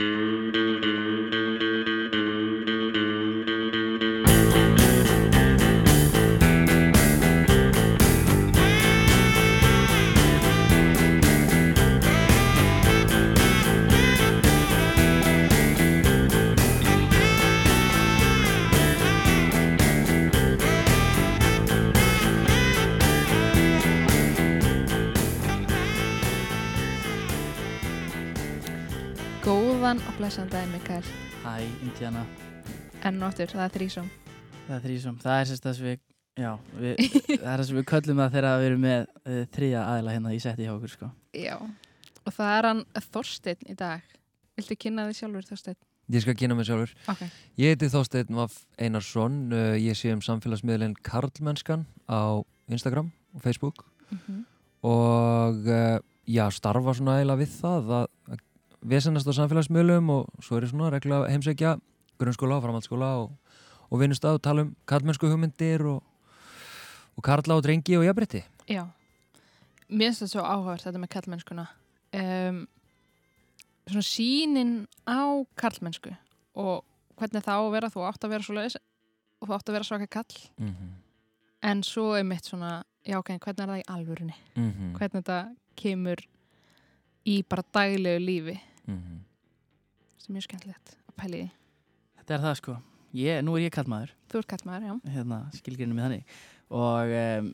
Música Góðan og blessaðan daginn, Mikael. Hæ, Indiana, Enn og aftur, það er þrísum. það er þrísum Það er sérst það sem við, já, við það er það sem við köllum það þegar við erum með uh, þriðja aðila hérna í setti hjá okkur sko. Já. Og það er hann Þorsteinn í dag. Viltu kynna þig sjálfur, Þorsteinn? Ég skal kynna mig sjálfur. Ok. Ég heiti Þorsteinn Vaff Einarsson. Uh, Ég sé um samfélagsmiðlinn Karlmennskan á Instagram og Facebook Mm og uh, já, starfa svona eiginlega við það að, að vesennast á samfélagsmiðlum og svo er ég svona regla heimsækja grunnskóla og framhaldsskóla og, og vinnustaf og tala um karlmennsku hugmyndir og, og karla og drengi og jafnbrytti. Já. Mér finnst þetta svo áhugavert, þetta með kallmennskuna. Um, svona sínin á kallmennsku og hvernig það á að vera, þú átt að vera svo leiðis og þú átt að vera svaka kall. Mm -hmm. En svo er mitt svona, já ok, hvernig er það í alvörunni? Mm Hvernig þetta kemur í bara daglegu lífi. -hmm. sem er mjög skemmtilegt að pæli því. Þetta er það sko ég, Nú er ég kallmaður Þú ert kattmaður, já. hérna, skilgrinu með þannig og um,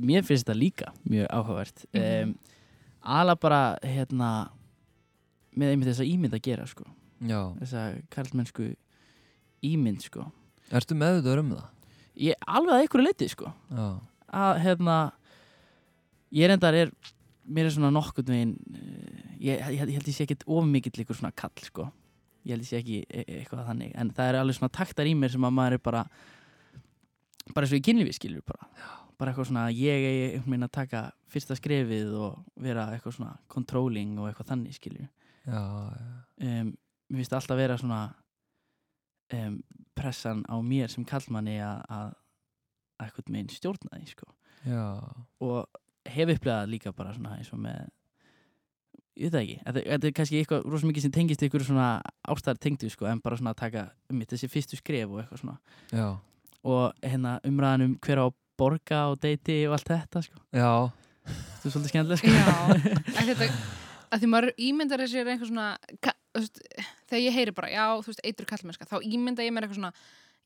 mér finnst þetta líka mjög áhugavert Mhm. um, Ala bara hérna með einmitt þessa ímynd að gera sko Já. þessa karlmennsku ímynd sko Ertu meðvitaður um það? Ég alveg að einhverju leiti sko Já. að hérna ég reyndar er mér er svona nokkurn veginn ég, ég, held- ég held ég sé ekkit of mikill ykkur svona kall sko. Ég held ég sé ekki e e- eitthvað þannig. En það er alveg svona taktar í mér sem að maður er bara bara eins og í kynlífi skilur bara. Bara eitthvað svona ég eigi einhvern veginn að taka fyrsta skrefið og vera eitthvað svona controlling og eitthvað þannig skilur Já, já. um, mér finnst alltaf vera svona um, pressan á mér sem kallmanni að að að eitthvað meginn stjórna því sko. Já. og hef upplegað líka bara svona eins og með ég veit það ekki, þetta, þetta er kannski eitthvað rosa mikið sem tengist ykkur svona ástæðar tengdu sko, en bara svona að taka um mitt þessi fyrstu skref og eitthvað svona Já. og hérna umræðan um hver á að borga og deiti og allt þetta sko, Já. þetta er svolítið skemmtilega sko Já, að þetta, að því maður ímyndar sér einhver svona, ka, þú veist, þegar ég heyri bara, já, þú veist, eitur kallmennska, þá ímynda ég mér eitthvað svona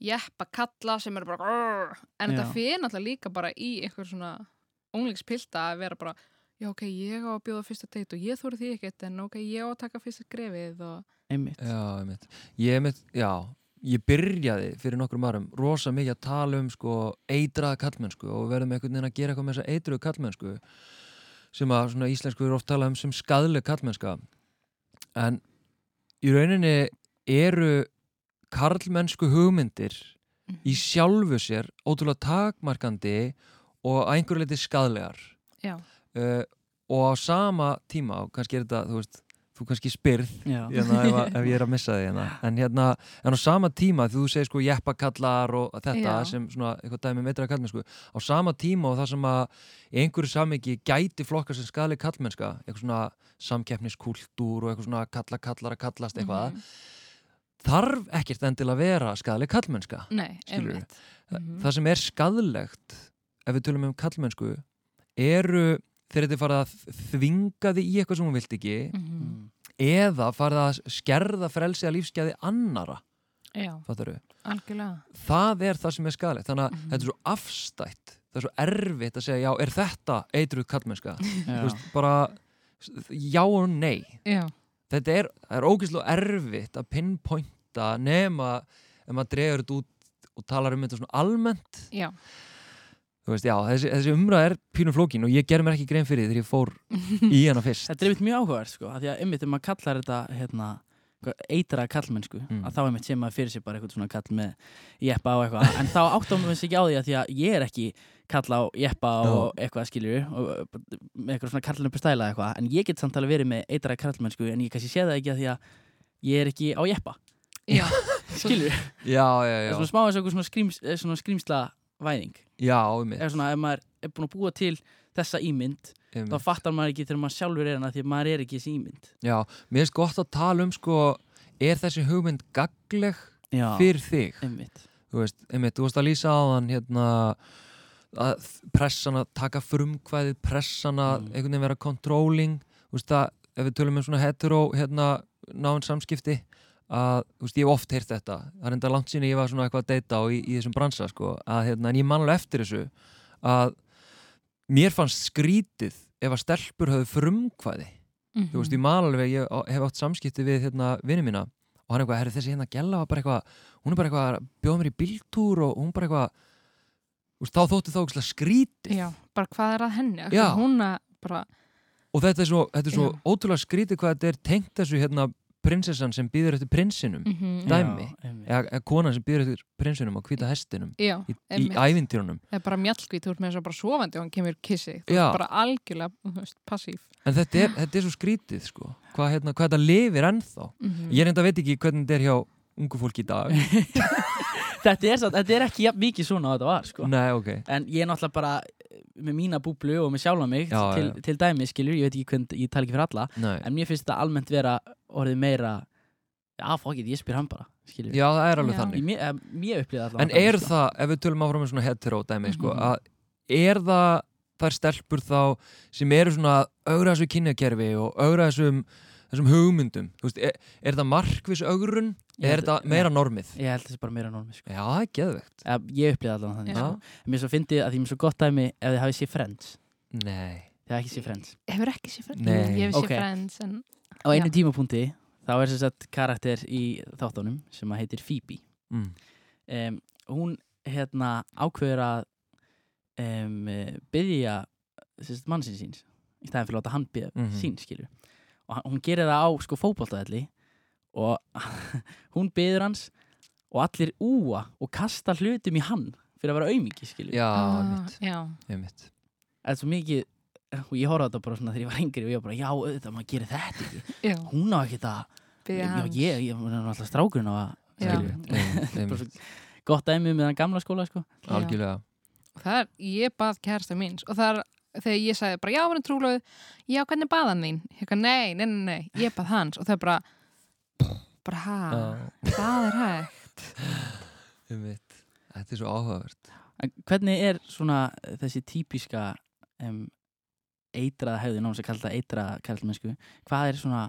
jeppa kalla sem eru bara, grrr, en þetta Já. fyrir náttúrulega líka bara í einhver svona já, ok, ég á að bjóða fyrsta deit og ég þóri því ekkert, en ok, ég á að taka fyrsta grefið og, einmitt, Já, einmitt. Ég einmitt, já, ég byrjaði fyrir nokkrum árum rosa mikið að tala um sko eitraða kallmennsku og verðum einhvern veginn að gera eitthvað með þessa eitruðu kallmennsku sem að svona íslensku er oft talað um sem skadleg kallmennska en í rauninni eru karlmennsku hugmyndir í sjálfu sér ótrúlega takmarkandi og að einhverju leiti skadlegar já, uh, og á sama tíma og kannski er þetta, þú veist, þú kannski spyrð hérna, ef, ef ég er að missa því hérna. en hérna, en á sama tíma þú segir sko jeppakallar og þetta Já. sem svona eitthvað dæmi meitra kallmennsku á sama tíma og það sem að einhverju samiki gæti flokkar sem skadleg kallmennska, eitthvað svona samkeppniskúltúr og eitthvað svona kalla kallar að kallast eitthvað, Mhm. þarf ekkert endil að vera skadleg kallmennska nei, Þa- Mhm. það sem er skadlegt ef við tölum um kallmennsku eru þegar þetta er farið að þvinga þig í eitthvað sem hún vilt ekki. Mm. eða farið að skerða frelsi að lífsgæði annara já, það er það sem er skadlegt þannig að Mhm. þetta er svo afstætt það er svo erfitt að segja já, er þetta eitruð kallmennska Þú bara já og nei. Já, þetta er, er ógeðslega erfitt að pinpointa nema ef maður dregur þetta út og talar um þetta svona almennt. Já. þú veist, já, þessi, þessi umræð er pínum flókin og ég ger mér ekki grein fyrir því þegar ég fór í hana fyrst. Þetta er einmitt mjög áhugavert sko, af því að einmitt ef maður kallar þetta hérna eitra kallmennsku, Mm. að þá einmitt sem maður fyrir sér bara eitthvað svona kall með jeppa og eitthvað, en þá áttum við sig ekki á því að því að ég er ekki kalla á jeppa og eitthvað skiljur og með eitthvað svona kallin upp stæla eitthvað, en ég get samt alveg verið með eitra kallmennsku en ég kannski sé það ekki að því að ég er ekki á jeppa. Já, já, já, það er já, svona smá eins og eitthvað svona, skrýms, svona skrýmsla væðing, já, svona ef maður er búin að búa til þessa ímynd, þá um fattar maður ekki þegar maður sjálfur er hana því að maður er ekki þessi ímynd. Já, mér finnst gott að tala um sko er þessi hugmynd gagleg já, fyrir þig? einmitt. Þú veist, einmitt, þú varst að lýsa á þann hérna að pressan að taka frumkvæðið pressan að Mm. einhvern veginn vera controlling. Þú veist að ef við tölum um svona hetero hérna náinn samskipti að, þú veist, ég hef oft heyrt þetta. Það er enda langt síni ég var svona eitthvað að deyta á í, í þessum bransa, sko, að hérna, en ég man alveg eftir þessu að mér fannst skrítið ef að stelpur höfðu frumkvæði. Mhm. þú veist, ég man alveg, ég hef átt samskipti við hérna vinni mína og hann eitthvað, herri þessi hérna gæla var bara eitthvað hún er bara eitthvað að bjóða mér í bíltúr og hún bara eitthvað þú veist, þá þótti þá eitthvað skrítið. Já, bara hvað er að henni? Hún að bara, og þetta er svo, þetta er svo ótrúlega skrítið hvað þetta er tengt þessu hérna prinsessan sem býður eftir prinsinum mm Dæmi. Já, einmitt. eða, eða konan sem býður eftir prinsinum á hvita hestinum já, í, í ævintýrunum Það er bara mjallkvít, þú ert með þess að bara sofandi og hann kemur kissi. Þú ert bara algjörlega, þú veist, passív. en þetta er, þetta er svo skrítið sko. hvað, hérna, hvað þetta lifir ennþá Mm ég reynda veit ekki hvernig þetta er hjá ungu fólki í dag þetta, er þetta er ekki jafn mikið svona að þetta var sko. nei, ok en ég er náttúrulega bara með mína búblu og með sjálfa mig Já, til, já. til dæmi skilur, ég veit ekki hvernig, ég tala ekki fyrir alla nei. en mér finnst þetta almennt vera orðið meira já, fokkið, ég spyr hann bara skilur, já, það er alveg Já. þannig mér, mér upplýði allavega En þannig, er sko. það, ef við tölum áfram með svona hetero dæmi, sko, Mhm. að er það þær stelpur þá sem eru svona að augra þessu kynjakerfi og augra þessum, þessum hugmyndum þú veist, er, er það markvis augrun er þetta meira normið? ég held þessi bara meira normi sko. Já, það er geðvegt Eh, ég upplýði allavega þannig sko. Mér svo fyndi að því mér svo gott dæmi ef þið hafið séð Friends Nei þið hafið ekki séð Friends Hefur ekki sér frends? Nei. Ég hef sér frends, en á einu tímapunkti þá er þess að karakter í þáttunum sem að heitir Phoebe mm. um, hún hérna ákveður að um, byggja mannsins síns í staðin fyrir að láta hann byggja Mhm. sín skilur og hún gerir það á sko fótboltaðalli og hún byggður hans og allir úa og kasta hlutum í hann fyrir að vera aumingi skilur Já, Ah, einmitt, já. einmitt. Það er svo mikið og ég horfði á þetta bara svona þegar ég var yngri og ég var bara já, auðvitað, maður gerir þetta ekki. Já, hún á ekki það já, ég, ég, er alltaf strákurinn á að svo gott dæmi með þann gamla skóla sko. Algjörlega. Það er, ég bað kærasta míns og það er þegar ég sagði bara, já, hann er trúlega já, hvernig bað hann þín? Ég nei, nei, nei, nei, ég bað hans. Og það er bara bara, ha, Já, það er hægt. Einmitt. Þetta er svo áhugavert. En hvernig er svona þessi típiska um, eitraða hefði, náttúrulega sem kallar það eitraða kærlmennsku, hvað er svona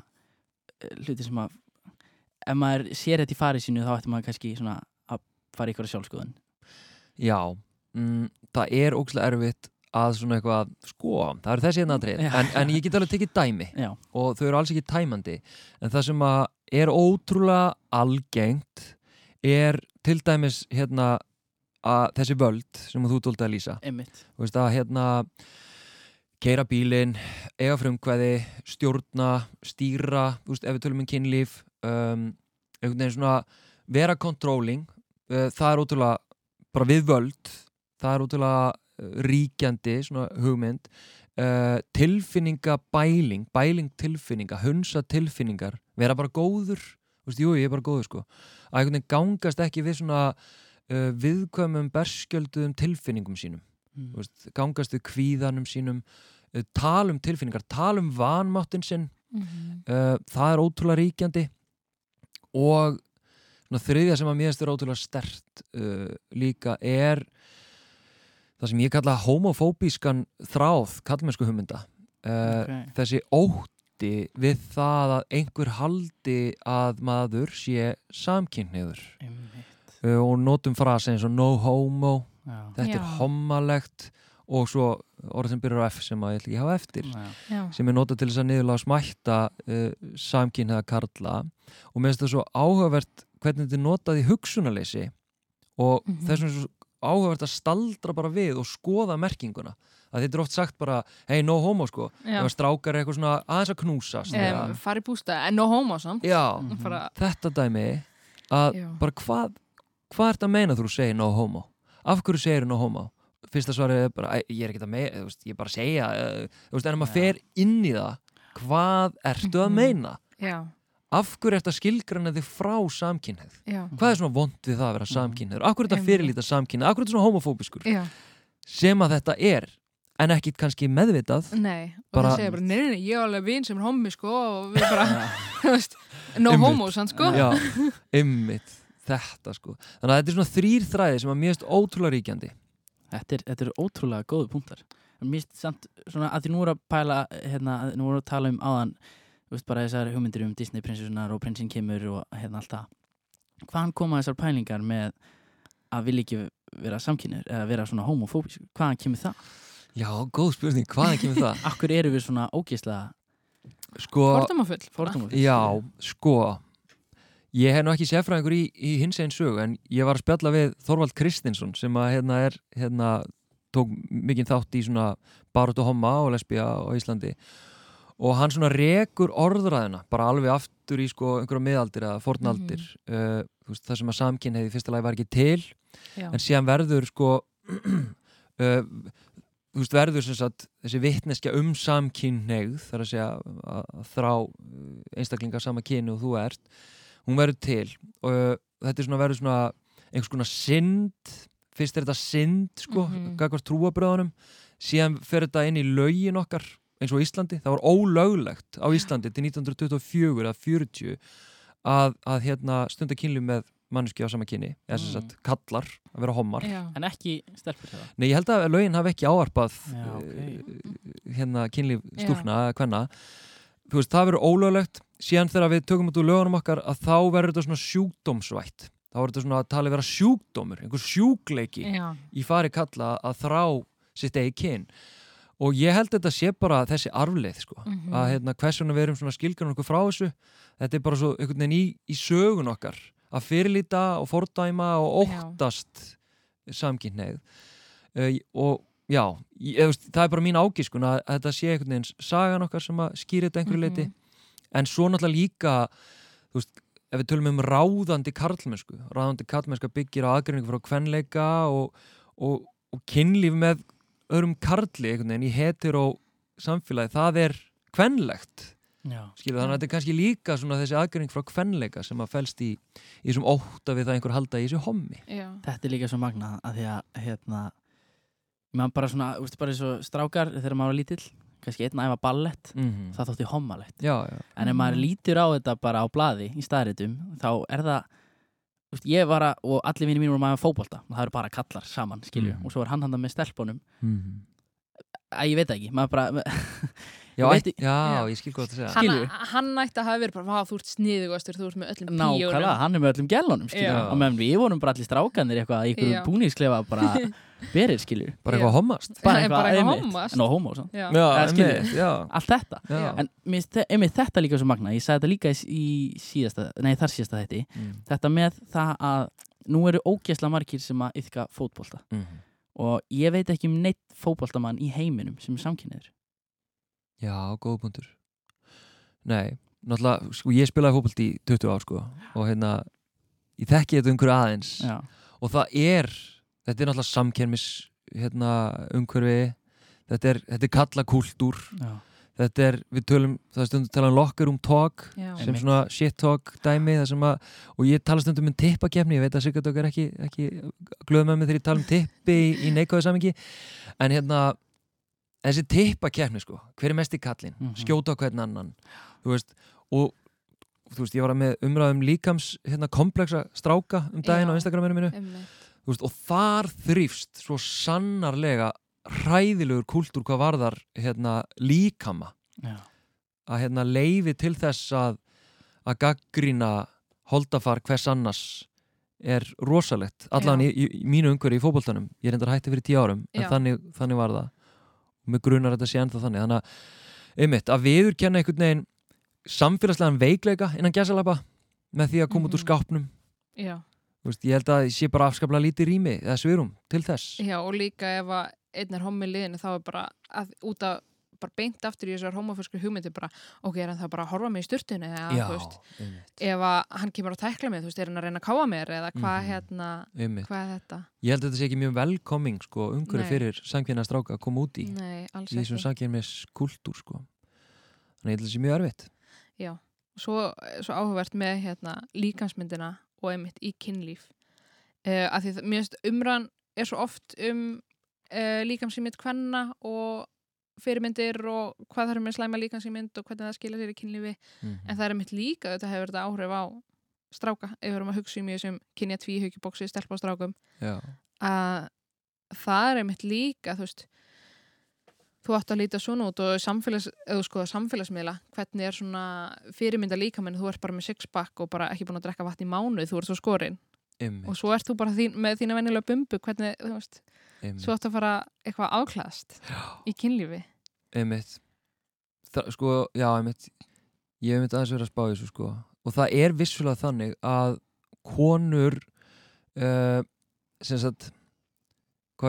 eh, hluti sem að ef maður sér þetta í farið sínu þá ætti maður kannski svona að fara ykkur sjálfskoðun Já, mm, það er ógslag erfitt að svona eitthvað, sko, það eru þessi hérna atrið Já. en, en ég get alveg tekið dæmi. Já, og þau eru alls ekki tæmandi. En það sem að er ótrúlega algengt er til dæmis hérna að þessi völd sem þú tóld að lýsa. Þú veist að hérna keira bílinn, eiga frumkvæði stjórna, stýra þú veist, ef við tölum um kynlíf um, einhvern veginn svona vera controlling, uh, það er ótrúlega bara við völd það er ótrúlega uh, ríkjandi svona hugmynd uh, tilfinninga bæling bæling tilfinninga, hunsa tilfinningar vera bara góður, þú veist, jú, ég er bara góður sko, að einhvern veginn gangast ekki við svona uh, viðkvæmum berskjölduðum tilfinningum sínum. Mm. þú veist, gangast við kvíðanum sínum. Uh, tala um tilfinningar, tala um vanmáttin sinn. Mhm. uh, það er ótrúlega ríkjandi. Og svona, þriðja sem að mér finnst er ótrúlega stert líka er það sem ég kalla homofóbískan þráð kallmennsku hugmynda uh, Ok. þessi ótti við það að einhver haldi að maður sé samkynniður einmitt uh, og notum frasa eins og no homo Já. þetta Já. er hommalegt og svo orð sem byrjar á F sem að ég ætla ekki að hafa eftir Já. Sem er notað til þess að niðurlega smætta uh, samkynniða karla og mér finnst það svo áhugavert hvernig þetta er notað í hugsunarleysi og Mhm. þessum er svo áhugavert að staldra bara við og skoða merkinguna. Að þetta er oft sagt bara hei no homo sko, að strákar er eitthvað svona aðeins að knúsast Um, eða- fari bústa, en no homo samt. Já, Mhm. bara, þetta dæmi að já. bara hvað hvað ert að meina þú segir no homo? Af hverju segir no homo? Fyrsta svarið er bara, "Æ, ég er ekki að meina veist, ég er bara að segja veist, en ef maður fer inn í það hvað ertu að Mhm. meina? Já, af hverju ertu að skilgrana þig frá samkynneið já, hvað er svona vond við það að vera samkynneið af hverju er þetta fyrirlíta samkynneið, af hverju er þetta svona homofóbiskur já, sem að þetta er en ekkit kannski meðvitað. Nei, og Bara- það segja bara, nei, nei, ég er alveg vinn sem er hommi, sko, og við bara, þú veist, no Einmitt. homo, sann, sko. Já, ymmit, þetta sko. Þannig að þetta er svona þrýr þræði sem mér finnst ótrúlega ríkjandi. Þetta er, þetta er ótrúlega góðu punktar. Mér finnst samt svona að því nú er að pæla hérna, að nú er að tala um áðan þú veist bara þessar hugmyndir um Disney prinsessunar og prinsinn kemur og hérna allt það Hvaðan koma þessar pælingar með að vilja ekki vera samkynir eða vera svona homofóbísk Hvaðan kemur það? Já, góð spurning, hvaðan kemur það? Akkur eru við svona ógeðslega Sko, Fordómafull. fordóma já, sko Ég hef nú ekki sérfræðingur í, í hins einn sögu en ég var að spjalla við Þorvald Kristinsson sem að hérna er hérna, tók mikinn þátt í svona baróttu homma og lesbía á Íslandi og hann svona rekur orðræðina bara alveg aftur í sko einhverja miðaldir eða fornaldir. Uh, þú veist, það sem að samkynneið í fyrsta lagi var ekki til Já. en síðan verður sko uh, þú veist verður sem sagt þessi vitneskja um samkynneigð þar að segja að, þrá uh, einstaklingar sama kyni og þú ert hún verður til. Og uh, þetta er svona verður svona einhvers konar synd. Fyrst er þetta synd sko mm Mhm. gagvart trúabröðunum síðan fer þetta inn í lögin okkar eins og Íslandi, það var ólöglegt á Íslandi til 1924 eða 40 að, að hérna stunda kynlu með manneski á sama kyni eða sem Mm. sagt kallar að vera hommar Já. En ekki stelpur það Nei, ég held að lögin hafi ekki áarpað Já, ok. uh, hérna kynlíf stúlna eða hvenna þú veist, það verður ólöglegt síðan þegar við tökum út úr lögunum okkar að þá verður þetta svona sjúkdómsvætt þá verður þetta svona að tala vera sjúkdómur einhver sjúkleiki Já. í fari kalla að þrá sitt eigi kyn og ég held þetta sé bara þessi arfleið sko, Mhm. að hérna, hversuna við erum svona skilgjörnum okkur frá þessu þetta er bara svo einhvern veginn í, í sögun okkar að fyrirlíta og fordæma og Já. óttast samkynneið uh, og já, ég, það er bara mín ágiskun að, að þetta sé einhvern veginn sagan okkar sem að skýra þetta einhverju leiti Mhm. en svo náttúrulega líka þú veist, ef við tölum um ráðandi karlmennsku, ráðandi karlmennska byggir á aðgreiningu frá kvenleika og, og, og kynlíf með öðrum karli einhvern veginn í hetero samfélagi, það er kvenlegt. Já, skilu, þannig að þetta er kannski líka svona þessi aðgreining frá kvenleika sem að felst í, í þessum ótta við það einhver halda í þessu hommi. Já. þetta er líka svo magnað að því að hérna maður bara svona, þú veist bara eins og strákar þegar maður var lítill, kannski einn að æfa ballett mm -hmm. það þótti já, en ef maður lítur á þetta bara á blaði í staðritum, þá er það veist, ég var að, og allir vinni mín voru maður fótbolta, og það eru bara kallar saman skilju, Mhm. og svo er hann handa með stelpunum mm að ég veit ekki, maður bara já, Ég veit já, Já. ég skil hvað það segja Hann, hann ætti að hafa verið bara, "Vá, þú ert sniðugastur, þú ert með öllum nákvæmlega, píónum. hann er með öllum Já. og meðan við vorum bara allir strákanir eitthvað Já. búningsklefa bara berir skilju bara eitthvað hommast. Bara eitthvað en á homo. Já. Já, einmitt, já, allt þetta. En einmitt þetta líka svo magna ég sagði þetta líka í, síðasta nei þar síðasta þetta Mm. þetta með það að nú eru ógeðsla margir sem að yfka fótbolta. Mhm. og ég veit ekki um neitt fótboltamann í heiminum sem er samkynniður Já, góð punktur. Nei, náttúrulega, sko, ég spilaði fótbolt í 20 ár, sko. Og hérna, ég þekki þetta umhverju aðeins. Já, og það er, þetta er náttúrulega samkermis hérna, umhverfi þetta er, þetta er kalla kultúr já, þetta er, við tölum, það er stundum tala um locker room talk Já. sem Einmitt. svona shit talk dæmi það sem að, og ég tala stundum um tippakefni, ég veit að Sigurd okkar er ekki, ekki glöð með mig þegar ég tala um tippi í, í neikvæðu samingi en hérna þessi tippakefni sko, hver er mest í kallin Mhm. skjóta á hvern annan þú veist, og þú veist, ég var með umræðum líkams hérna, kompleksa stráka um daginn Já. á Instagraminu mínu Einmitt. Veist, og þar þrýfst svo sannarlega hræðilegur kultúr hvað varðar hérna, líkama. Já, að hérna, leifi til þess að að gaggrýna holdafar hvers annars er rosalegt. Allan í, í, í mínu umhverju í fótboltanum ég er endar hætti fyrir tíu árum en þannig, þannig var það. Og mig grunar þetta sé ennþá þannig. Þannig að, einmitt, að viður kenna einhvern veginn samfélagslegan veikleika innan gæsalapa með því að koma út úr Mhm. skápnum. Já. Veist, ég held að ég sé bara afskaplega lítið rými eða svirum til þess Já, og líka ef einn er homi liðinu þá er bara að, út að bara beint aftur í þessar homofísku hugmyndir bara, ok, er hann það bara að horfa mig í sturtinu eða, þú veist, ef að hann kemur að tækla mig, þú veist, er hann að reyna að káa mér eða hvað Mhm. hérna, einmitt. hvað er þetta? Ég held að þetta sé ekki mjög velkoming sko, umhverju fyrir samkynna stráka að koma út í Nei, alls í þessum ekki. samkynnis kultúr sko. þannig ég held að þetta sé mjög erfitt Já, svo, svo áhugavert með hérna líkansmyndina og einmitt í kynlíf. Uh, að því það, mér finnst umræðan er svo oft um uh, líkamsýmynd kvenna og fyrirmyndir og hvað er með slæma líkamsýmynd og hvernig það skilja sér í kynlífi. Mhm. en það er mitt líka, þetta hefur þetta áhrif á stráka, ef við erum að hugsa um í þessum kynja tvíhaukiboksi, stelpa á strákum að það er mitt líka, þú veist þú átt að líta svona út og samfélags, sko samfélagsmiðla hvernig er svona fyrirmynda líkamenn þú ert bara með sixpack og bara ekki búin að drekka vatn í mánuð, þú ert svo skorinn. Og svo ert þú bara þín, með þína venjulega bumbu hvernig, þú veist, ymmið. svo átt að fara eitthvað áklast í kynlífi. Einmitt. Þa, sko, já, einmitt. Ég hef einmitt aðeins verið að spá þessu sko. Og það er vissulega þannig að konur uh, sem sagt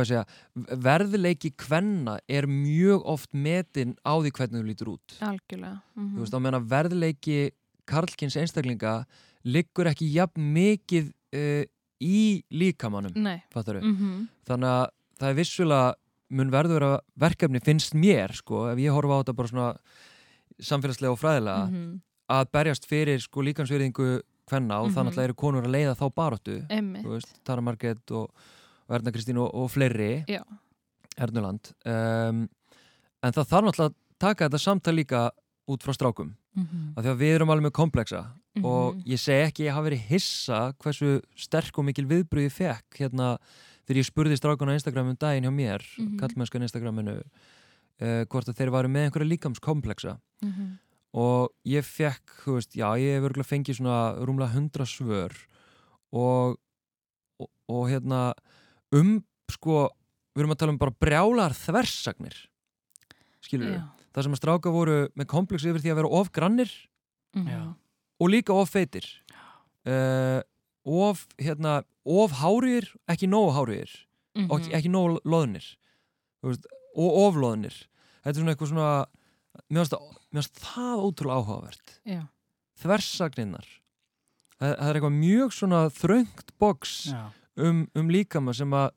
segja, verðleiki kvenna er mjög oft metin á því hvernig þú lítur út algjörlega mm þú veist, að verðleiki karlkins einstaklinga liggur ekki jafn mikið uh, í líkamannum, mm -hmm. þannig að það er vissulega mun verður að verkefni finnst mér sko, ef ég horfa á þetta bara svona samfélagslega og fræðilega Mhm. að berjast fyrir sko líkansverðingu hvenna og Mhm. þannig að eru konur að leiða þá baróttu Tara Marget og, og Erna Kristín og, og fleiri. Ernuland um, en það þarf náttúrulega að taka þetta samtal líka út frá strákum mm af því að við erum alveg með komplexa Mhm. og ég segi ekki ég hafi verið hissa hversu sterk og mikil viðbröð ég fekk hérna þegar ég spurði strákun á Instagram um daginn hjá mér, mm Mhm. kallmennskan Instagraminu uh, hvort að þeir varu með einhverja líkamskomplexa Mhm. og ég fekk, þú veist, já, ég hef örgulega fengið svona rúmlega hundra svör og, og, og hérna um, sko við erum að tala um bara brjálar þversagnir skilur við, það sem að stráka voru með komplex yfir því að vera of grannir. Já. og líka of feitir uh, of, hérna of háriðir, ekki nógu háriðir Mhm. og ekki, nógu loðnir Þú veist, og of loðnir þetta er svona eitthvað svona mér finnst það, mér finnst það ótrúlega áhugavert Já. þversagninnar það, það er eitthvað mjög svona þröngt box Já. Um, um líkama sem að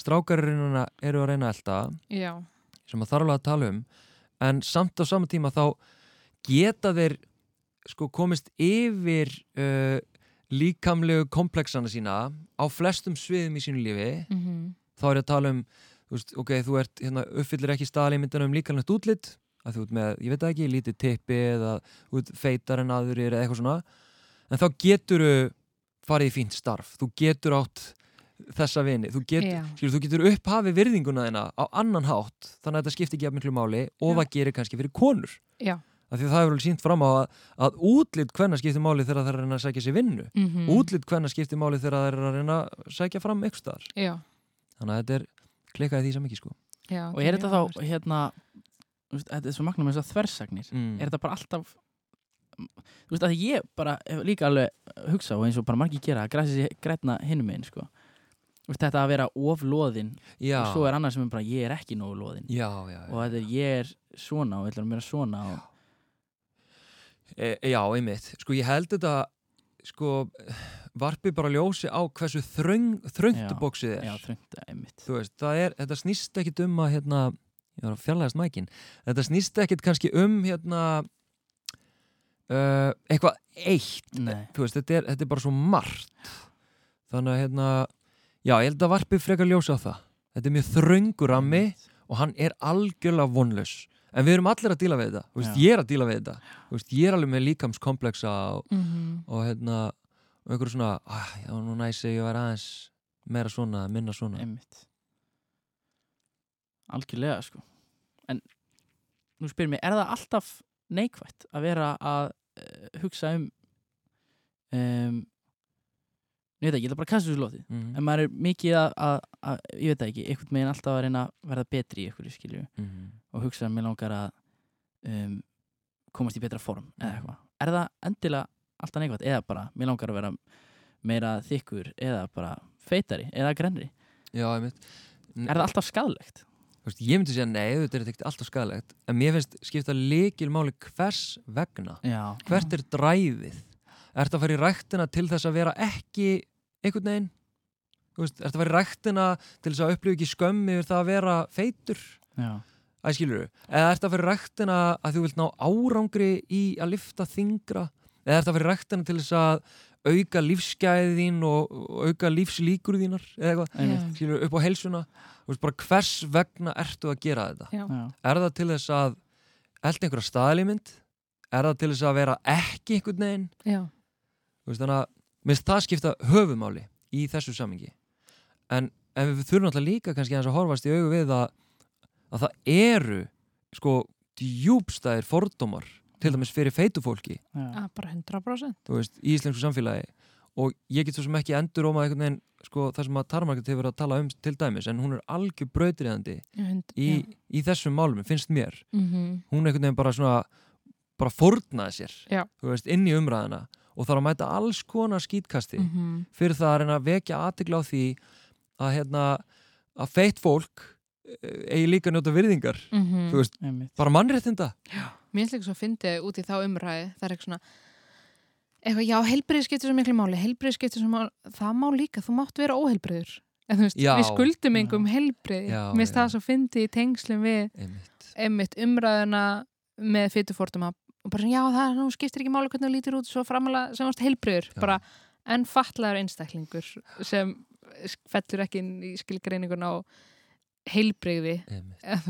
strákarinnuna eru að reyna að elda Já. sem að þarf að tala um en samt á sama tíma þá geta þeir sko komist yfir uh, líkamlegu komplexana sína á flestum sviðum í sínu lífi Mhm. þá er ég að tala um þú veist, ok, þú ert, hérna, uppfyllir ekki staðalímyndina um líkamlegt útlitt að þú ert með, ég veit ekki, lítið tippi eða ert feitar en aðurir eða eitthvað svona en þá getur þú farið í fínt starf, þú getur átt þessa vini, þú getur, skilur, þú getur upphafi virðinguna þina á annan hátt þannig að þetta skiptir ekki af miklu máli og Já. það gerir kannski fyrir konur Já. af því að það hefur alveg sínt fram á að, að útlitt hvenna skiptir máli þegar það er að reyna að sækja sér vinnu Mhm. útlitt hvenna skiptir máli þegar það er að reyna að sækja fram ykkur staðar Já. þannig að þetta er klikkaði því sem ekki sko Já. Og er þetta þá hérna þú veist, Þetta er svo magnum eins og þversagnir mm. Er þetta bara alltaf Þú veist að ég bara líka alveg hugsa og eins og bara margir gera að græsi sér grætna hinum einn sko. Þetta að vera ofloðin já, og svo er annað sem er bara ég er ekki nógu loðin já, já, já. og þetta er ég er svona og ég ætla að vera svona og E, já, einmitt. Sko ég held þetta sko varpi bara ljósi á hversu þröng, þröngt Já, bóksið er. Já, þröngt einmitt. Þú veist, það er, þetta snýst ekkit um að hérna, fjarlægast mækin. Þetta snýst ekkit kannski um hérna uh, eitthvað eitt. Veist, þetta er, þetta er bara svo margt. Þannig að hérna já, ég held að varpi frekar ljósi á það. Þetta er mjög þröngur rammi og hann er algjörlega vonlaus. En við erum allir að díla við þetta, veist, ég er að díla við þetta. Veist, ég er alveg með líkamskomplexa og, Mhm. og hérna og einhverju svona, ah, já, nú næsi ég væri aðeins meira svona, minna svona. Einmitt. Algjörlega sko. En nú spyrir mig, er það alltaf neikvætt að vera að hugsa um um Ég veit ekki, ég ætla bara að kasta þessu lótið mm en maður er mikið að, að, að ég veit ekki, einhvern veginn alltaf að reyna að verða betri í ykkur skilju -hmm. og hugsa að mér langar að um, komast í betra form eða Mhm. eitthvað, er það endilega alltaf neikvægt eða bara, mér langar að vera meira þykkur eða bara feitari eða grenri, já, er það alltaf skadlegt? Þú veist, ég myndi segja nei, þetta er ekkert alltaf skadalegt en mér finnst skipta líkil máli hvers vegna. Já, hvert er dræfið Ertu að fara í ræktina til þess að vera ekki einhvern veginn? Þú ertu að fara í ræktina til þess að upplifa ekki skömmi yfir það að vera feitur? Já, Æ, skilur Eða ertu að fara í ræktina að þú vilt ná árangri í að lifta þingra Eða ertu að fara í ræktina til þess að auka lífsgæðin og, auka lífslíkur þínar eða eitthvað, upp á heilsuna. Þú veist bara hvers vegna ertu að gera þetta? Já. Er það til þess að elda einhverja staðalímynd? Er það til þess að vera ekki einhvern veginn? Veist, þannig að minnst það skipta höfumáli í þessu samingi en, en við þurfum alltaf líka kannski aðeins að horfast í augu við að, að það eru sko djúbstæðir fordómar til dæmis fyrir feitu fólki Já. Ah, bara 100% þú veist, í íslensku samfélagi og ég get svo sem ekki endur ómað einhvern veginn sko, það sem að Tarmarkett hefur verið að tala um til dæmis en hún er algjör brautriðandi í, í þessum málum, finnst mér mm -hmm. hún einhvern veginn bara svona bara fórnaði sér Já. þú veist, inn í umræðina og þarf að mæta alls konar skítkasti Mhm. fyrir það að reyna að vekja aðtegla á því að hérna að feitt fólk eh, eigi líka að njóta virðingar Mhm. þú veist, bara mannréttinda Mér finnst líka svo að fyndi út í þá umræði það er eitthvað svona eitthvað, já, heilbrið skiptir svo miklu máli heilbrið skiptir svo máli, það má líka þú mátt vera Já. við skuldum heilbrið Já, mér finnst það svo fyndi í tengslum við einmitt, umræðuna með fytufórtuma og bara svona, já, það nú skiptir ekki máli hvernig þú lítur út svo framalega sem varst heilbriður Já. bara, en fatlaður einstaklingur sem fellur ekki inn í skilgreininguna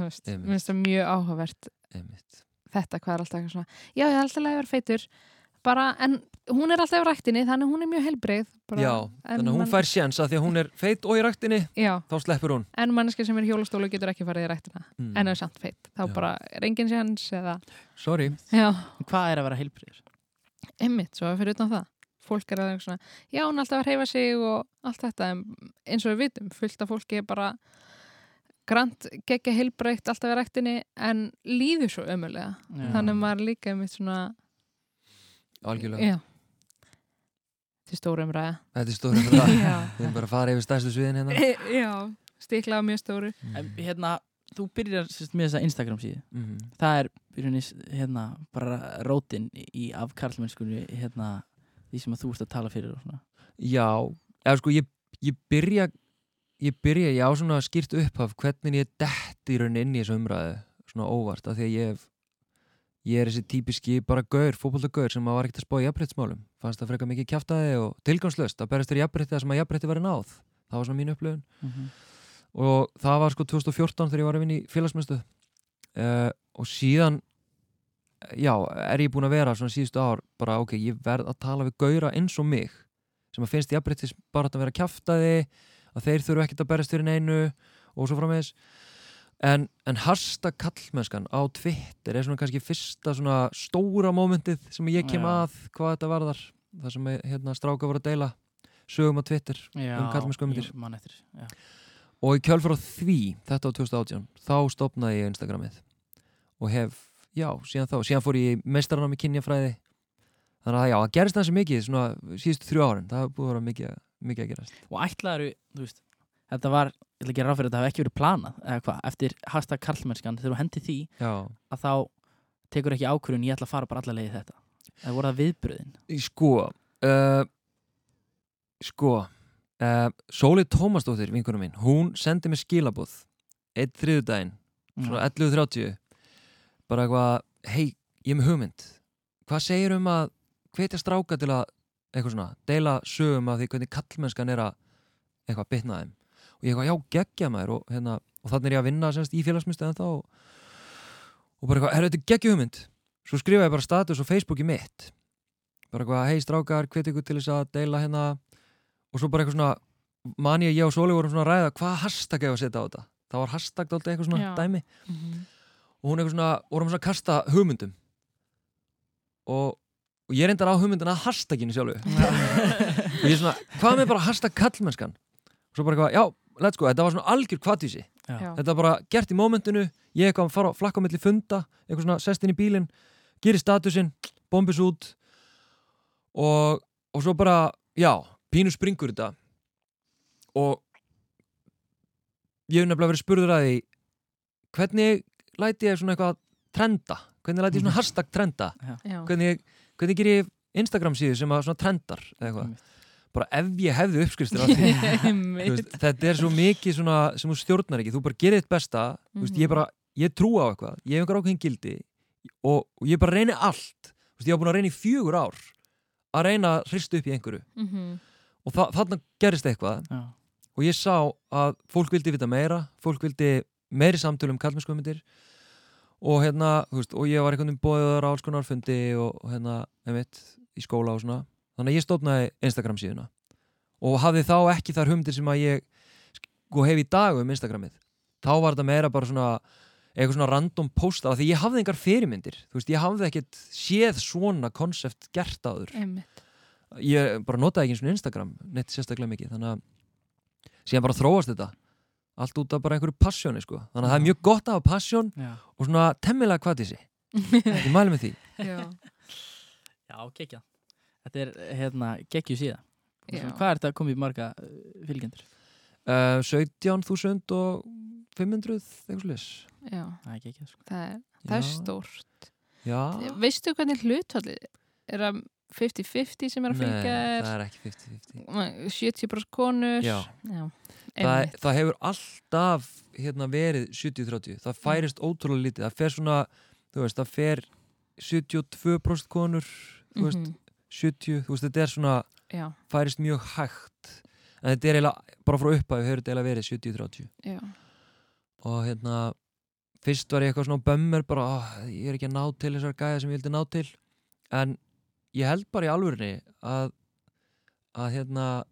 veist, Einmitt. mér finnst það mjög áhugavert einmitt. Þetta hvað er alltaf eitthvað svona já, ég er alltaf að vera feitur. Bara, en hún er alltaf í ræktinni þannig hún er mjög heilbrigð bara, Já, en þannig hún man- fær sjens að því að hún er feitt og í ræktinni já, þá sleppur hún. En manneski sem er hjólastólu getur ekki farið í ræktina mm. en er samt feitt, þá Já. bara er engin sjens eða, Sorry, já, Hvað er að vera heilbriður? einmitt svo fyrir utan það. Fólk er að eitthvað svona, já, hún er alltaf að reyfa sig og allt þetta, en eins og við vitum fullt af fólki er bara grant geggja heilbreykt alltaf í ræktinni en líður svo ömulega Já. þannig að maður er líka einmitt svona algjörlega. Já. Til stóru umræða. Þetta er það já, Við erum bara að fara yfir stærstu sviðin hérna. E, já. Stiklað mjög stóru. En, hérna, þú byrjar sérst, með þessa Instagram síðu mm það er byrjunis, hérna, bara rótin í af karlmennskunni hérna, því sem að þú ert að tala fyrir og svona. Já, eða sko ég, ég byrja ég byrja, ég á svona skýrt upphaf hvernig ég detti í raunin inn í þessu umræðu svona óvart, af því að ég hef ég er þessi típiski bara gaur, fótbollagaur sem var ekkert að spá í jafnbrettsmálum fannst það frekar mikið kjaftaði og tilgangslöst að berast þér jafnbretti það sem að jafnbretti væri náð. Það var svona mín upplöfun Mm og það var sko 2014 þegar ég var að vinna í félagsmyndstöð uh, og síðan já, er ég búin að vera svona síðustu ár bara ok, ég verð að tala við gaura eins og mig sem að finnst jafnbrettis bara að vera kjaftaði að þeir þurfu ekkert að berast fyrir neinu og svo framvegis. En, en hashtag kallmennskan á Twitter er svona kannski fyrsta svona stóra mómentið sem ég kem að hvað þetta varðar. Það sem hérna, stráka voru að deila sögum á Twitter Já, Um ég eftir, já. og í kjölfar á því, þetta á 2018 þá stopnaði ég Instagramið. Og hef, já, síðan þá síðan fór ég meistaranám í kynjafræði. Þannig að já, það gerist þessi mikið svona síðustu þrjú árin, það hefur búið að vera mikið, mikið að gerast. Og ætlaður, þú veist, þetta var, ég ætla að gera ráð fyrir þetta hafi ekki verið planað, eða hvað, eftir hashtag karlmennskan, þegar þú hendi því já, að þá tekur ekki ákvörðun, ég ætla að fara bara alla leiði þetta. Það voru það viðbröðin. sko uh, sko uh, Sóli Tómasdóttir, vinkunum mín hún sendi mér skilabóð einn þriðudaginn, svona 11.30 bara eitthvað hei, ég er með hugmynd. Hvað segir um að hvetja stráka til að eitthvað svona, deila sögum af því hvernig kallmennskan er að eitthvað bitna þeim. Og ég eitthvað, já, geggja maður og, hérna, og þannig er ég að vinna semst í félagsmyndstöðan þá og, og bara eitthvað, er þetta geggja hugmynd. Svo skrifa ég bara status á Facebooki mitt. Bara eitthvað, hei strákar, hvet ykkur til þess að deila hérna. Og svo bara eitthvað svona man ég, ég og Sóli vorum svona að ræða hvað hashtag ég að setja á þetta. Það var hashtag alltaf eitthvað svona Já. dæmi. Mhm. og hún eitthvað svona, vorum svona að kasta hugmyndum. Og, og ég reyndar á hugmyndina að hashtaginu sjálfu. Og ég er svona, hvað með bara hashtag kallmennskan og svo bara eitthvað, já, let's go, þetta var svona algjör kvatvísi þetta var bara gert í mómentinu ég eitthvað að fara á milli funda eitthvað svona sest inn í bílinn gerir statusinn, bombis út. Og, og svo bara já, pínu springur þetta. Og ég hef nefnilega verið spurður að því hvernig læti ég svona eitthvað trenda, hvernig læti ég svona hashtag trenda? Já. hvernig, hvernig ger ég Instagram síðu sem að svona trendar eða eitthvað, bara ef ég hefði veist, þetta er svo mikið svona sem þú stjórnar ekki, þú bara gerir þitt besta. Mm veist, Mhm. ég bara, ég trú á eitthvað. Ég hef einhver ákveðin gildi og, og ég bara reyni allt. Veist, ég var búin að reyna í fjögur ár að reyna að hrista upp í einhverju. Mhm. og þa þarna gerist eitthvað. Já. og ég sá að fólk vildi vita meira. Fólk vildi meiri samtölu um kallmennskumindir og hérna, þú veist, og ég var einhvern veginn bóðið á alls konar fundi og, hérna, einmitt, í skóla og svona. Þannig að ég stofnaði Instagram síðuna. Og hafði þá ekki þar humdir sem að ég sko hef í dag um Instagramið. Þá var þetta meira bara svona eitthvað svona random posta því ég hafði engar fyrirmyndir, þú veist, ég hafði ekkert séð svona konsept gert áður. Einmitt. ég bara notaði ekki eins og Instagram neitt sérstaklega mikið. Þannig að síðan bara þróast þetta allt út af bara einhverju passjóni sko þannig að það er mjög gott að hafa passjón Já, og svona temmilega hvað þessi ég mæli með því Já. já gekkja Þetta er hérna gekkju síða Já. Hvað er þetta að koma í marga uh, fylgjendur? uh, 17.500 og 500 eitthvað slis Já. Það er gekkja sko. Það, er, það er stórt. já, Veistu hvernig hlutfallið er að 50-50 sem er að nei, fylgja það er er ekki 50-50 70% konur Já. Já. Það, það hefur alltaf hérna, verið 70-30 það færist ótrúlega lítið. Það fer svona, þú veist, það fer 72% konur þú veist, Mhm. 70, þú veist, þetta er svona Já, færist mjög hægt. En þetta er eiginlega, bara frá upphæðu hefur þetta eiginlega verið 70-30 já, og hérna fyrst var ég eitthvað svona bömmur bara, oh, ég er ekki að ná til þessar gæða sem ég vildi ná til. En ég held bara í alvörinni að að hérna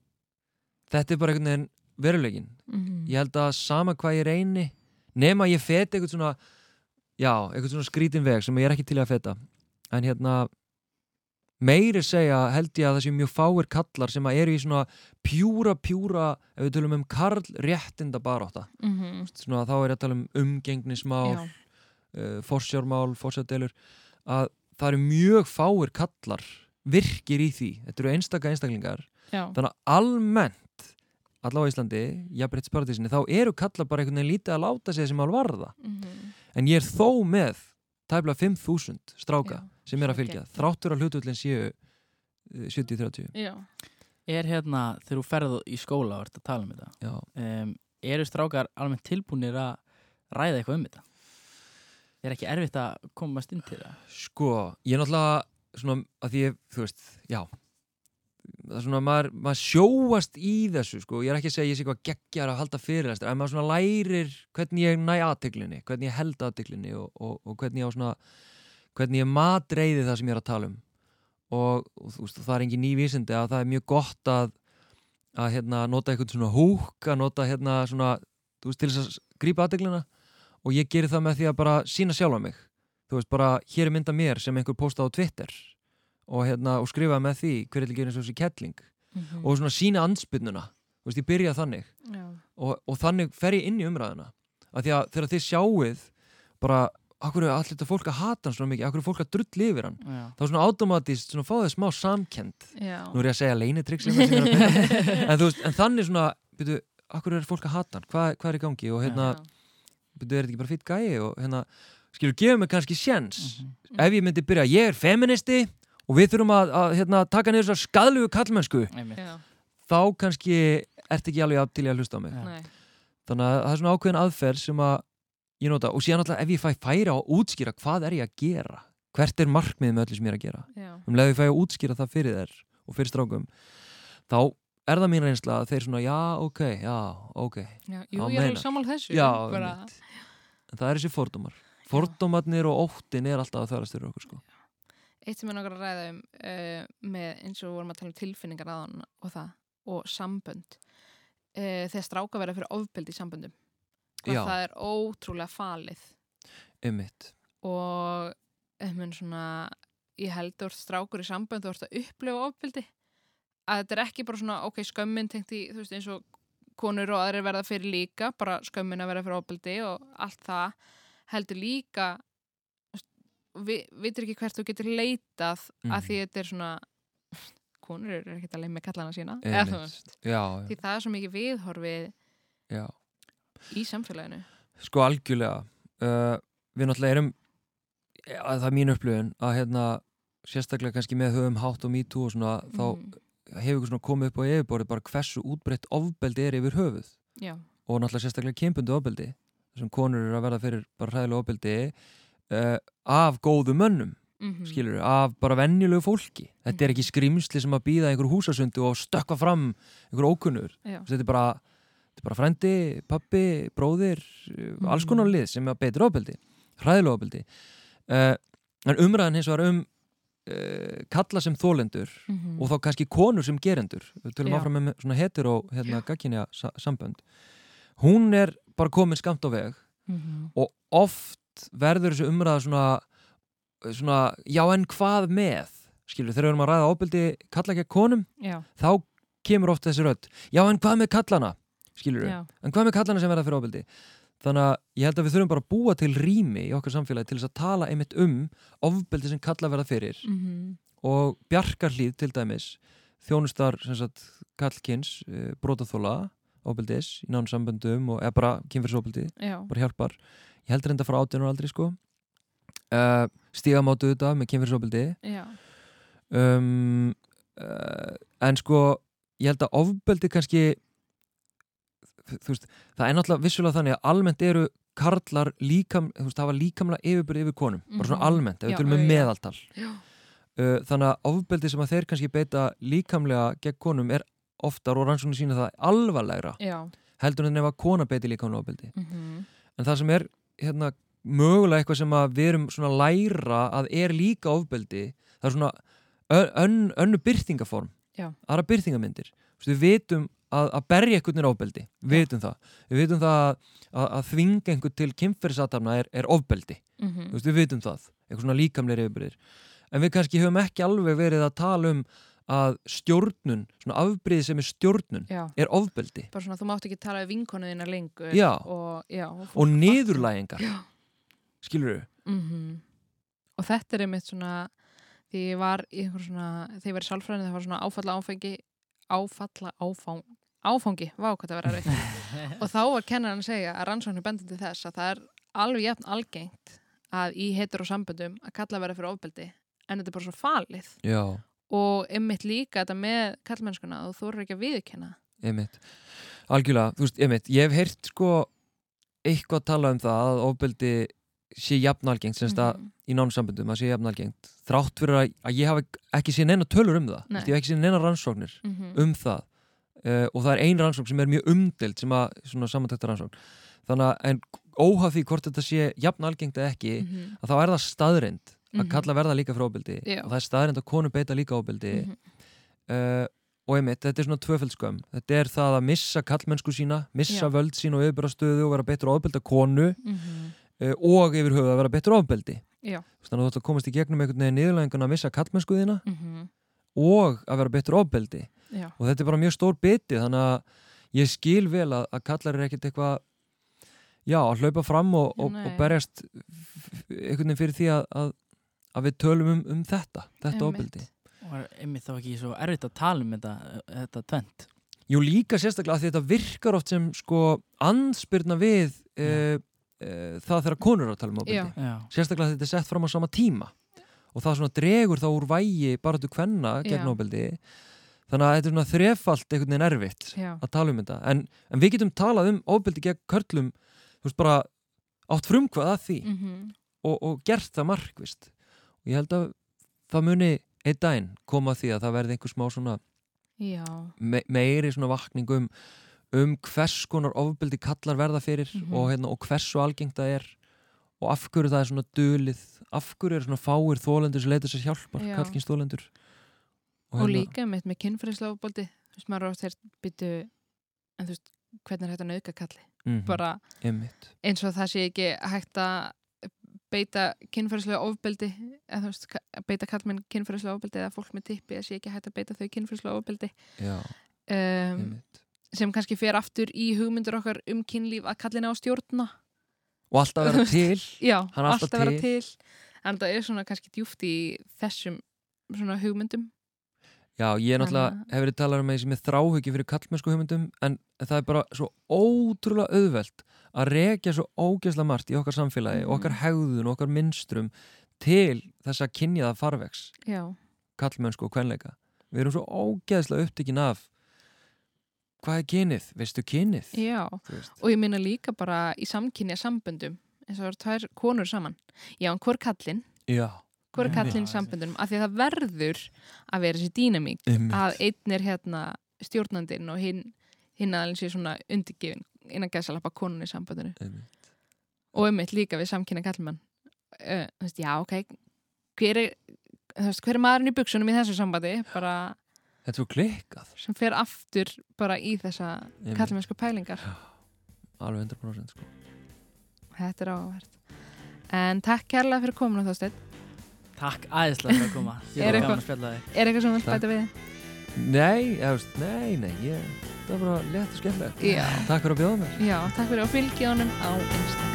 þetta er bara einhvern veginn verulegin mhm. ég held að sama hvað ég reyni nema ég feti eitthvað svona já, eitthvað svona skrítin veg sem ég er ekki til að feta en hérna meiri segja held ég að það sé mjög fáir kallar sem að eru í svona pjúra pjúra ef við tölum um karl réttinda barátta Mhm. svona, þá er ég að tala um umgengnismál uh, forsjármál, forsjárdelur að það eru mjög fáir kallar virkir í því þetta eru einstaka einstaklingar Já. þannig að almennt allavega á Íslandi, jafnbreytt sparadísinni þá eru kallar bara einhvern veginn lítið að láta sig sem alvar varða Mhm. en ég er þó með tæplega 5.000 stráka Já. sem er að fylgja geggjað. þráttur að hlutullin séu eh, 70-30 Já. Er hérna, þegar þú ferð í skóla og ert að tala um þetta Já. um, eru strákar almennt tilbúinir að ræða eitthvað um þetta? Er ekki erfitt að komast inn til það? Sko, ég er náttúrulega svona að því ég, þú veist, já það er svona, maður, maður sjóast í þessu, sko, ég er ekki að segja ég sé eitthvað geggjar að halda fyrirlæstur, en maður svona lærir hvernig ég næ aðteglinni, hvernig ég held aðteglinni og, og, og hvernig ég á svona hvernig ég matreiði það sem ég er að tala um. Og, og þú veist, það er engin ný vísindi að það er mjög gott að að hérna nota eitthvað svona húk að nota hérna svona, þú veist, til þess að grípa aðteglina og ég geri það með því að bara sína sjálfa mig. Þú veist, bara hér er mynda mér sem einhver postaði á Twitter og, hérna, og skrifaði með því hver er ekki eins og þessi kettling. Mhm. og svona sína anspyrnuna þú veist, ég byrja þannig. Og, og þannig fer ég inn í umræðuna. Af því að þegar þið sjáuð bara, akkur er allir þetta fólk að hata hann svona mikið, akkur er fólk að drulli yfir hann? Já. þá svona automatist, svona fá þið smá samkend Já. nú er ég að segja leinitrygg að en, en þannig svona, byrju, akkur er fólk að hata hann, hvað, hvað er í gangi? Og hérna, byrju, er þetta ekki bara fýtt gæi? Og hérna, skilur, gefum mig kannski sjens Mhm. ef ég myndi byrja, ég er feministi og við þurfum að, að hérna, taka niður þessar skadlugu kallmennsku, þá kannski ert ekki alveg til í að hlusta á mig. Nei. þannig að það er svona ákveðin aðferð sem að ég nota og síðan alltaf ef ég fæ færa að útskýra hvað er ég að gera hvert er markmiðið með öllu sem ég er að gera Já. um leið ég fæ að útskýra það fyrir þær og fyrir strákum þá er það mín reynsla að þeir svona já, ok, já, ok Já. Jú, ég er alveg sammála þessu. já, bara, en það er þessi fordómar fordómarnir og óttin er alltaf að þarast fyrir okkur sko. Eitt sem nokkar að ræða um uh, með eins og við vorum að tala um tilfinningar aðan og það og sambönd uh, þegar stráka verða fyrir ofbeldi í samböndum. Og það er ótrúlega falið. Einmitt. Og um, svona, ég held að strákur í sambönd þú ert að upplifa ofbeldi. Að þetta er ekki bara svona ok, skömmin tengt í, þú veist eins og konur og aðrir verða fyrir líka bara skömmin að verða fyrir ofbeldi og allt það heldur líka við vitur ekki hvert þú getur leitað Mhm. að því þetta er svona konur eru ekkert að leið með kallana sína eða, þú veist. einmitt, já, því það er svo mikið viðhorfið já. í samfélaginu. Sko algjörlega. Uh, Við náttúrulega erum það er mín upplöfun að hérna sérstaklega kannski með höfum hátt og mítú og svona þá Mhm. hefur svona komið upp á yfirborði bara hversu útbreytt ofbeldi er yfir höfuð. Já, og náttúrulega sérstaklega kynbundi ofbeldi þessum konur eru að verða fyrir bara hræðilega ofbeldi uh, af góðu mönnum Mhm. skilur af bara venjulegu fólki þetta er ekki skrimsli sem að býða einhver húsasundu og stökkva fram einhver ókunnur þetta er bara, bara frendi, pappi, bróðir mm. alls konar lið sem að beitir ofbeldi hræðilega ofbeldi uh, en umræðan hins vegar um uh, kalla sem þólendur Mhm. og þá kannski konur sem gerendur við tölum Já. áfram með svona hetero hérna, gagginja sambönd hún er bara komin skamt á veg Mhm. og oft verður þessi umræða svona, svona já en hvað með? Skilur þegar við erum að ræða ofbeldi kalla ekki að konum Já, þá kemur oft þessi rödd. Já en hvað með kallana skilur já, en hvað með kallana sem verða fyrir ofbeldi? Þannig að ég held að við þurfum bara að búa til rými í okkar samfélagi til þess að tala einmitt um ofbeldi sem kalla verða fyrir. Mhm. og bjarkarhlíð til dæmis þjónustar kallkins uh, brotaþóla ofbeldis í nánu samböndum og eða bara kynfyrsofbeldi já, bara hjálpar ég held reynda frá 18 ára aldrei sko. Uh, stígamáttu þetta með kynfyrsofbeldi já, um, uh, en sko ég held að ofbeldi kannski þú veist, það er náttúrulega vissulega þannig að almennt eru karlar líkam, þú veist, hafa líkamlega yfirbyrði yfir konum, bara svona Mhm. almennt ef við tölum um já. meðaltal. Uh, þannig að ofbeldi sem að þeir kannski beita líkamlega gegn konum er oftar og rannsóknir sína það alvarlegra já, heldur en ef að kona beiti líkamlega ofbeldi. Mhm, en það sem er hérna, mögulega eitthvað sem við erum svona að læra að er líka ofbeldi það er svona ön, ön, önnu byrtingaform aðra veist, við vitum að, að berja einhvern er ofbeldi við vitum það, við vitum það að, að, þvinga einhvern til kynferðisatarna er, er ofbeldi, Þú veist, við vitum það eitthvað svona líkamleiri yfirbyrðir en við kannski höfum ekki alveg verið að tala um að stjórnun svona afbríði sem er stjórnun já. er ofbeldi. Bara svona þú mátt ekki tala við vinkonuðina lengur Já. og, og, og niðurlægingar. Já. skilur við Mhm. og þetta er einmitt svona því ég var í einhver svona því ég var í sálfræðinu það var svona áfalla áfengi áfalla áfang áfangi, vá hvað það verður og þá var kennarinn að segja að rannsóknir bendur til þess að það er alveg jafn algengt að í heitur og samböndum að kalla vera fyrir ofbeldi en þetta er bara svo falið. Já, og einmitt líka þetta með kallmennskuna þú þóru ekki að viðkenna einmitt algjörlega, þú veist, einmitt, ég hef heyrt sko eitthvað tala um það að ofbeldi sé jafnalgengt semst að Mhm. í nánusambundum að sé jafnalgengt þrátt fyrir að, að ég hafi ekki séð neina tölur um það Nei. Ég hef ekki séð neina rannsóknir Mhm. um það uh, og það er ein rannsókn sem er mjög umdelt sem að, svona samantækta rannsókn þannig að, en óhaf því hvort þetta sé jafnalgengt eða ekki, Mhm. að þá er það staðrind að Mhm. kalla verða líka ofbeldi Já. og það er staðrind að konu beita líka ofbeldi Mhm. uh, og einmitt, þetta er svona tvöföldskömm þetta er það að missa kallmennsku sína missa Já. völd sín og yfirbyrastöðu og vera betur ofbelda konu Mhm. uh, og yfir höfuð að vera betur Já. þannig að þú ætti að komast í gegnum einhvern veginn niðurlæðingun að missa kallmennsku þína Mhm. og að vera betur Já. og þetta er bara mjög stór biti þannig að ég skil vel að, að kallar er ekkert eitthvað já, að hlaupa fram og, og, og berjast einhvern veginn fyrir því að, að, að við tölum um, um þetta þetta er einmitt þá ekki svo erfitt að tala um þetta, þetta tvent Jú líka sérstaklega að því þetta virkar oft sem sko anspyrna við uh, uh, það þegar konur eru að tala um já, sérstaklega að þetta er sett fram á sama tíma. Og það svona dregur þá úr vægi bara til kvenna gegn Já. ofbeldi. Þannig að þetta er svona þrefalt einhvern veginn erfitt Já. að tala um þetta. En, en við getum talað um ofbeldi gegn körlum þú veist bara átt frumkvað að því. Mhm. og, og gert það markvist ég held að það muni einn daginn koma því að það verði einhver smá svona me meiri svona vakning um, um hvers konar ofbeldi kallar verða fyrir Mhm. og, hérna, og hversu algengt það er og af hverju það er svona dulið af hverju er svona fáir þólendur sem leita sér hjálpar, Já. kallkins þólendur Og, líka mitt með kynfærislega ofbóldi þú veist, maður er átt þeir byttu en þú veist, hvernig er hægt að nauka kalli mm bara einmitt, eins og það sé ekki hægt að beita kynfærislega ofbeldi eða þú veist, beita kallmenn kynfærislega ofbeldi eða fólk með tippi, það sé ekki hægt að beita þau kynfærislega ofbeldi. Já, um, sem kannski fer aftur í hugmyndur okkar um kynlíf að kallina á stjórna. Og alltaf vera til. Já, alltaf alltaf vera til. en það er svona kannski djúft í þessum svona hugmyndum já, ég er náttúrulega, hef verið talað um að ég sem er þráhugi fyrir kallmennsku hugmyndum en það er bara svo ótrúlega auðvelt að rekja svo ógeðslega margt í okkar samfélagi, Mhm. okkar hegðun okkar minnstrum til þess að kynjaða farvegs. Já, kallmennsku og kvenleika. Við erum svo ógeðslega upptekinn af hvað er kynið, veistu kynið? Já. Og ég minna líka bara í samkynja samböndum eins og það tvær konur saman. Já, en hvor kallinn, já, Hvor er Já, kallinn í já, samböndunum? Af því að það verður að vera þessi dýnamík að einn er hérna stjórnandinn og hinn hinn aðeins sé svona undirgefin innan gæsalappa konun í samböndinu. Einmitt. og einmitt líka við samkynna kallmann uh, þú veist, já, ok. Hver er, veist, hver er maðurinn í buksunum í þessu sambandi? Bara Þetta er klikkað. sem fer aftur bara í þessa kallmennsku pælingar. Alveg 100% sko. þetta er áhvert en takk kærlega fyrir komuna þósteinn Takk æðislega fyrir að koma. Ég Er gaman að spjalla þig. er eitthvað sem þú vilt bæta við? Nei, ég veist, nei, nei ég, Það var bara létt og skemmtilegt. Já. Takk fyrir að bjóða mér. Já, takk fyrir og fylgi honum á Instagram